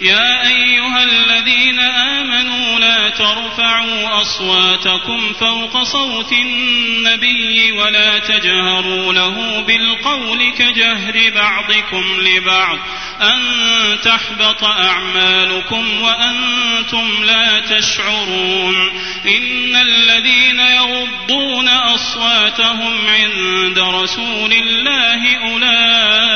يا أيها الذين آمنوا لا ترفعوا أصواتكم فوق صوت النبي ولا تجهروا له بالقول كجهر بعضكم لبعض أن تحبط أعمالكم وأنتم لا تشعرون إن الذين يغضون أصواتهم عند رسول الله أولئك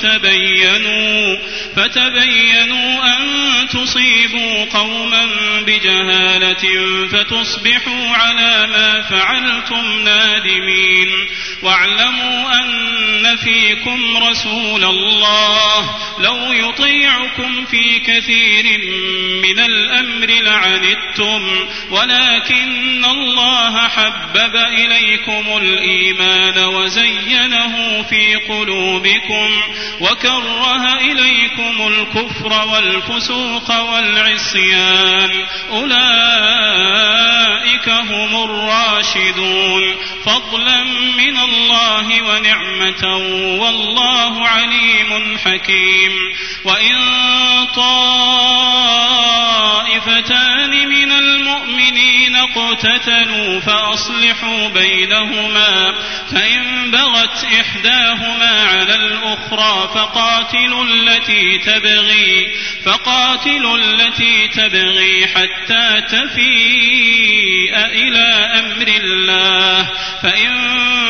فتبينوا فتبينوا أن تصيبوا قوما بجهالة فتصبحوا على ما فعلتم نادمين. واعلموا أن فيكم رسول الله لو يطيعكم في كثير من الأمر لعنتم ولكن الله حبب إليكم الإيمان وزينه في قلوبكم. وكره إليكم الكفر والفسوق والعصيان. أولئك هم الراشدون. فضلا من الله ونعمة والله عليم حكيم. وإن طائفتان اقتتلوا فأصلحوا بينهما فإن بغت إحداهما على الأخرى فقاتلوا التي تبغي فقاتلوا التي تبغي حتى تفيء إلى أمر الله فإن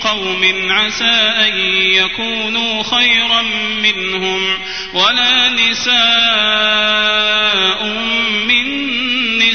قوم عسى أن يكونوا خيرا منهم ولا نساء من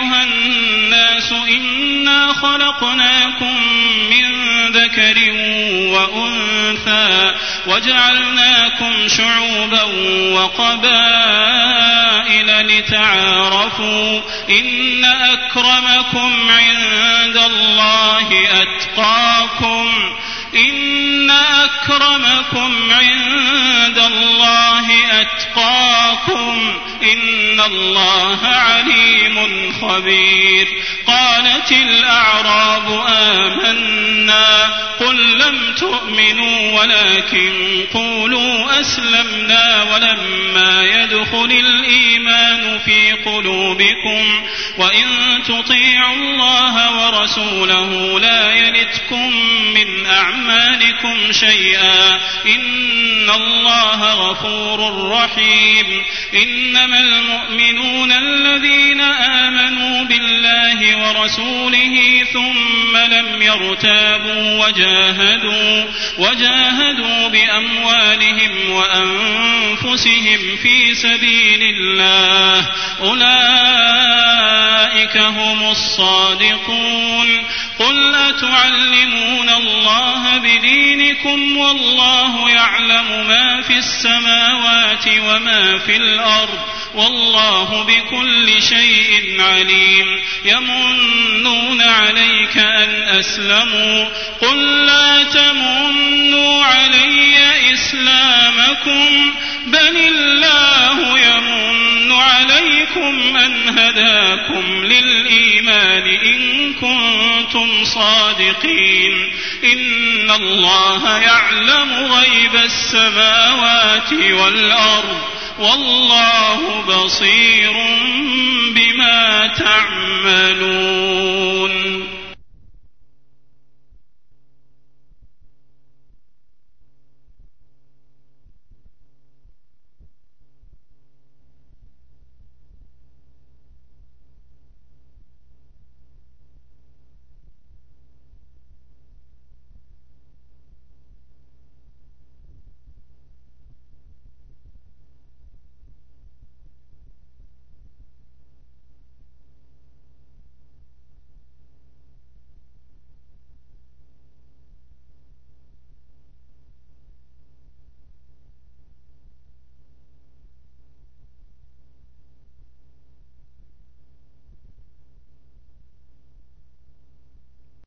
الناس إنا خلقناكم من ذكر وأنثى وجعلناكم شعوبا وقبائل لتعارفوا إن أكرمكم عند الله أتقاكم إن أكرمكم عند الله أتقاكم. إن الله عليم خبير قالت الأعراب آمنا قل لم تؤمنوا ولكن قولوا أسلمنا ولما يدخل الإيمان في قلوبكم وإن تطيعوا الله ورسوله لا يلتكم من أعمالكم شيئا إن الله غفور رحيم إنما المؤمنون الذين آمنوا بالله ورسوله ثم لم يرتابوا وجاهدوا وجاهدوا بأموالهم وأنفسهم في سبيل الله أولئك هم الصادقون قل أتعلمون الله بدينكم والله يعلم ما في السماوات وما في الأرض والله بكل شيء عليم يمنون عليك أن أسلموا قل لا تمنوا علي إسلامكم بل الله عليكم أن هداكم للإيمان إن كنتم صادقين إن الله يعلم غيب السماوات والأرض والله بصير بما